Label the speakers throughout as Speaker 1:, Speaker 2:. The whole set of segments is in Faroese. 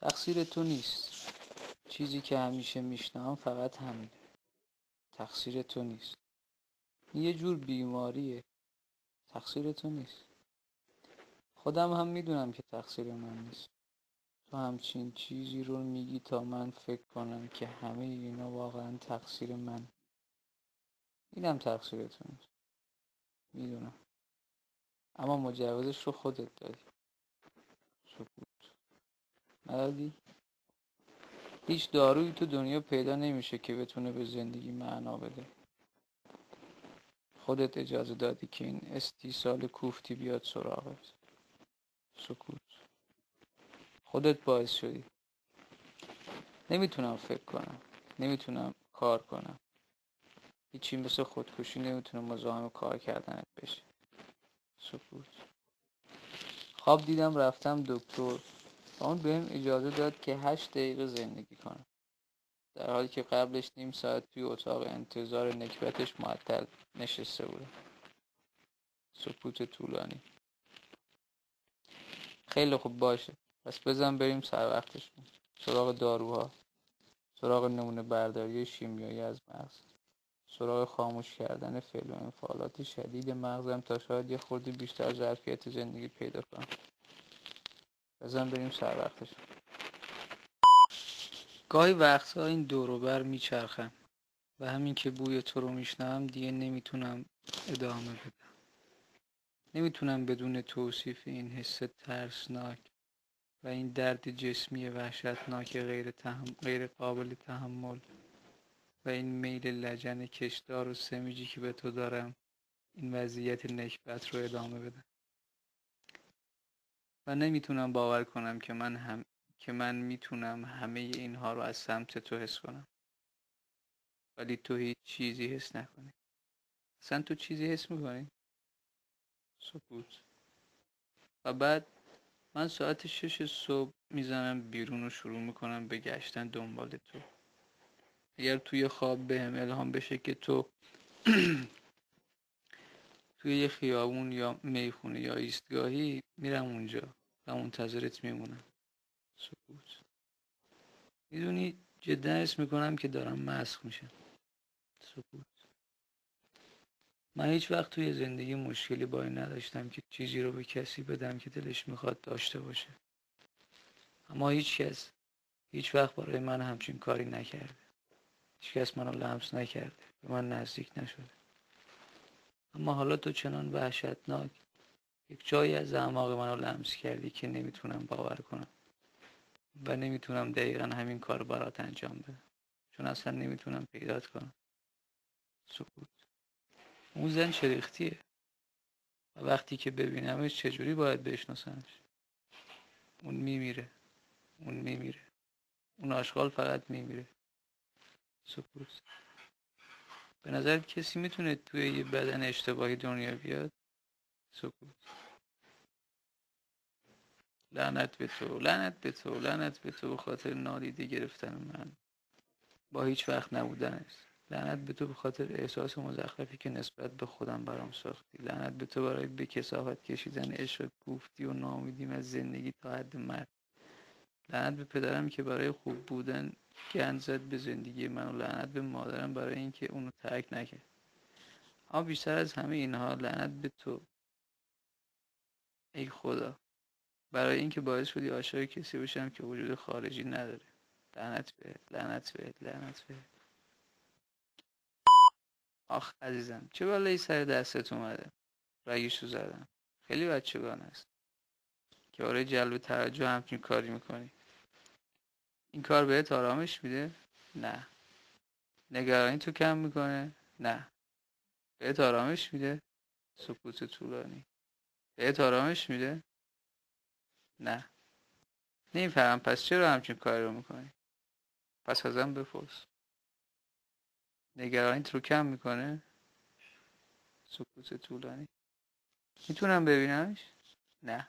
Speaker 1: تقصیر تو نیست. چیزی که همیشه میشنم فقط همین. تقصیر تو نیست. یه جور بیماریه. تقصیر تو نیست. خودم هم میدونم که تقصیر من نیست. تو همچین چیزی رو میگی تا من فکر کنم که همه اینا واقعا تقصیر من. اینم تقصیر تو نیست. میدونم. اما مجوزش رو خودت داری سکوت. مردی هیچ دارویی تو دنیا پیدا نمیشه که بتونه به زندگی معنا بده. خودت اجازه دادی که این استیصال کوفتی بیاد سراغت. سکوت. خودت باعث شدی. نمیتونم فکر کنم. نمیتونم کار کنم. هیچی مثل خودکشی نمیتونه مزاحم کار کردنت بشه. سکوت. خواب دیدم رفتم دکتر. و اون بهم اجازه داد که هشت دقیقه زندگی کنم در حالی که قبلش نیم ساعت توی اتاق انتظار نکبتش معطل نشسته بودم سکوت طولانی خیلی خوب باشه پس بزن بریم سر وقتش سراغ داروها سراغ نمونه برداری شیمیایی از مغز سراغ خاموش کردن فعل و انفعالات شدید مغزم تا شاید یه خورده بیشتر ظرفیت زندگی پیدا کنم بزن بریم سر وقتش گاهی وقتها این دوروبر میچرخم و همین که بوی تو رو میشنم دیگه نمیتونم ادامه بدم نمیتونم بدون توصیف این حس ترسناک و این درد جسمی وحشتناک غیر, تحم... غیر قابل تحمل و این میل لجن کشدار و سمیجی که به تو دارم این وضعیت نکبت رو ادامه بدم و نمیتونم باور کنم که من هم که من میتونم همه اینها رو از سمت تو حس کنم. ولی تو هیچ چیزی حس نکنی. اصلا تو چیزی حس میکنی؟ سکوت. و بعد من ساعت شش صبح میزنم بیرون و شروع میکنم به گشتن دنبال تو. اگر توی خواب به به الهام بشه که تو توی یه خیابون یا میخونه یا ایستگاهی میرم اونجا. او منتظرت میمونم سکوت میدونی جدا اسم میکنم که دارم مسخ میشم سکوت من هیچ وقت توی زندگی مشکلی با این نداشتم که چیزی رو به کسی بدم که دلش میخواد داشته باشه اما هیچ کس هیچ وقت برای من همچین کاری نکرده هیچ کس منو لمس نکرده به من نزدیک نشده اما حالا تو چنان وحشتناک یک جایی از اعماق منو لمس کردی که نمیتونم باور کنم. و نمیتونم دقیقا همین کار برات انجام بدم. چون اصلا نمیتونم پیدات کنم. سکوت اون زن شریختیه و وقتی که ببینمش چجوری باید بشناسمش؟ اون میمیره. اون میمیره. اون آشغال فقط میمیره. سکوت به نظر کسی میتونه توی یه بدن اشتباهی دنیا بیاد؟ لعنت به تو لعنت به تو لعنت به تو خاطر نادیده گرفتن من با هیچ وقت نبودن است لعنت به تو به خاطر احساس مزخرفی که نسبت به خودم برام ساختی لعنت به تو برای به کسافت کشیدن عشق گفتی و نامیدیم از زندگی تا حد مرد لعنت به پدرم که برای خوب بودن گند زد به زندگی من و لعنت به مادرم برای اینکه اونو ترک نکرد اما بیشتر از همه اینها لعنت به تو ای خدا برای اینکه باعث شدی عاشق کسی بشم که وجود خارجی نداره لعنت به لعنت به لعنت به آخ عزیزم چه بالایی سر دستت اومده رگیشو زدم خیلی بچگان است که برای جلب توجه همچین کاری میکنی این کار بهت آرامش میده نه نگرانی تو کم میکنه نه بهت آرامش میده سکوت طولانی بهت آرامش میده؟ نه نمیفهمم پس چرا همچین کاری رو میکنی؟ پس ازم بپرس نگرانی تو کم میکنه؟ سکوت طولانی میتونم ببینمش؟ نه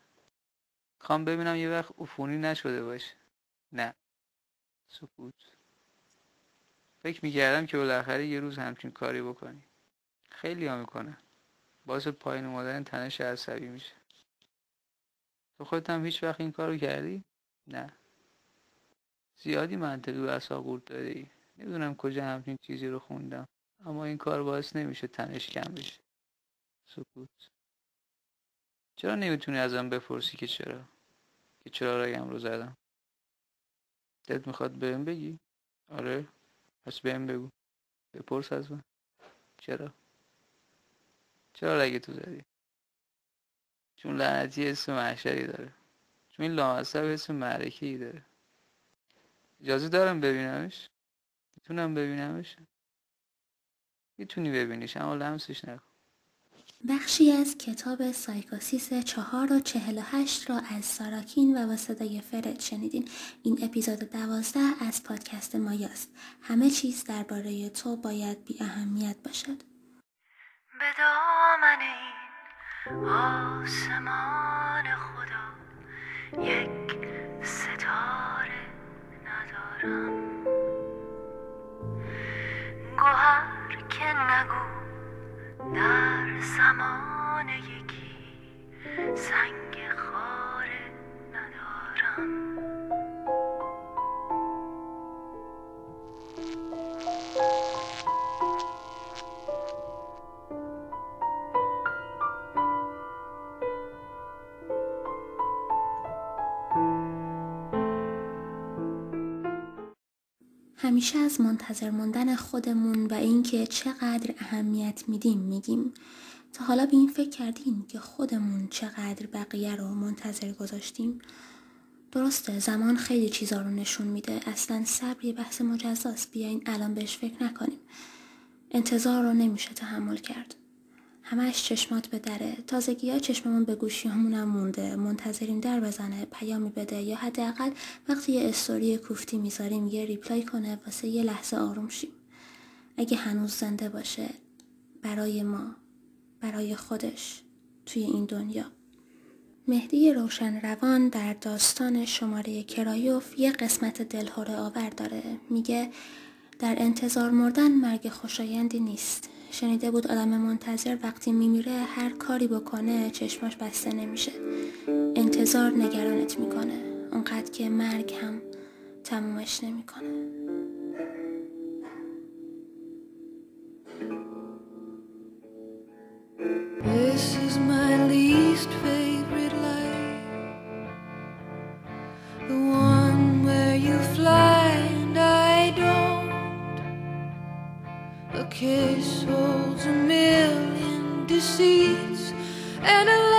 Speaker 1: خوام ببینم یه وقت عفونی نشده باشه نه سکوت فکر میکردم که بالاخره یه روز همچین کاری بکنی خیلی ها میکنن باعث پایین اومدن تنش عصبی میشه. تو خودت هم هیچ وقت این کارو کردی؟ نه. زیادی منطقی و اصاقورت داری. نمیدونم کجا همچین چیزی رو خوندم. اما این کار باعث نمیشه تنش کم بشه. سکوت. چرا نمیتونی ازم بپرسی که چرا؟ که چرا رگم رو زدم؟ دلت میخواد بهم بگی؟ آره. پس بهم بگو. بپرس از من چرا؟ چرا رگ تو زدی چون لعنتی اسم محشری داره چون این لامصب اسم معرکه ای داره اجازه دارم ببینمش میتونم ببینمش میتونی ببینیش اما لمسش نکن
Speaker 2: بخشی از کتاب سایکوسیس 4 و 48 را از ساراکین و با صدای فرد شنیدین این اپیزود 12 از پادکست مایاست همه چیز درباره تو باید بی اهمیت باشد
Speaker 3: به دامن این آسمان خدا یک ستاره ندارم. گوهر که نگو در زمان یکی سنگ
Speaker 2: همیشه از منتظر موندن خودمون و اینکه چقدر اهمیت میدیم میگیم. تا حالا به این فکر کردین که خودمون چقدر بقیه رو منتظر گذاشتیم. درسته زمان خیلی چیزا رو نشون میده. اصلا صبر یه بحث مجزاست. بیاین الان بهش فکر نکنیم. انتظار رو نمیشه تحمل کرد. همش چشمات به دره. تازگی ها چشممون به گوشی همونم مونده. منتظریم در بزنه پیامی بده یا حداقل وقتی یه استوری کوفتی میذاریم یه ریپلای کنه واسه یه لحظه آروم شیم. اگه هنوز زنده باشه برای ما برای خودش توی این دنیا. مهدی روشن روان در داستان شماره کرایوف یه قسمت دلهوره آور داره. میگه در انتظار مردن مرگ خوشایندی نیست. شنیده بود آدم منتظر وقتی میمیره هر کاری بکنه چشماش بسته نمیشه. انتظار نگرانت میکنه. اونقدر که مرگ هم تمومش نمیکنه.
Speaker 3: kiss holds a million deceits and a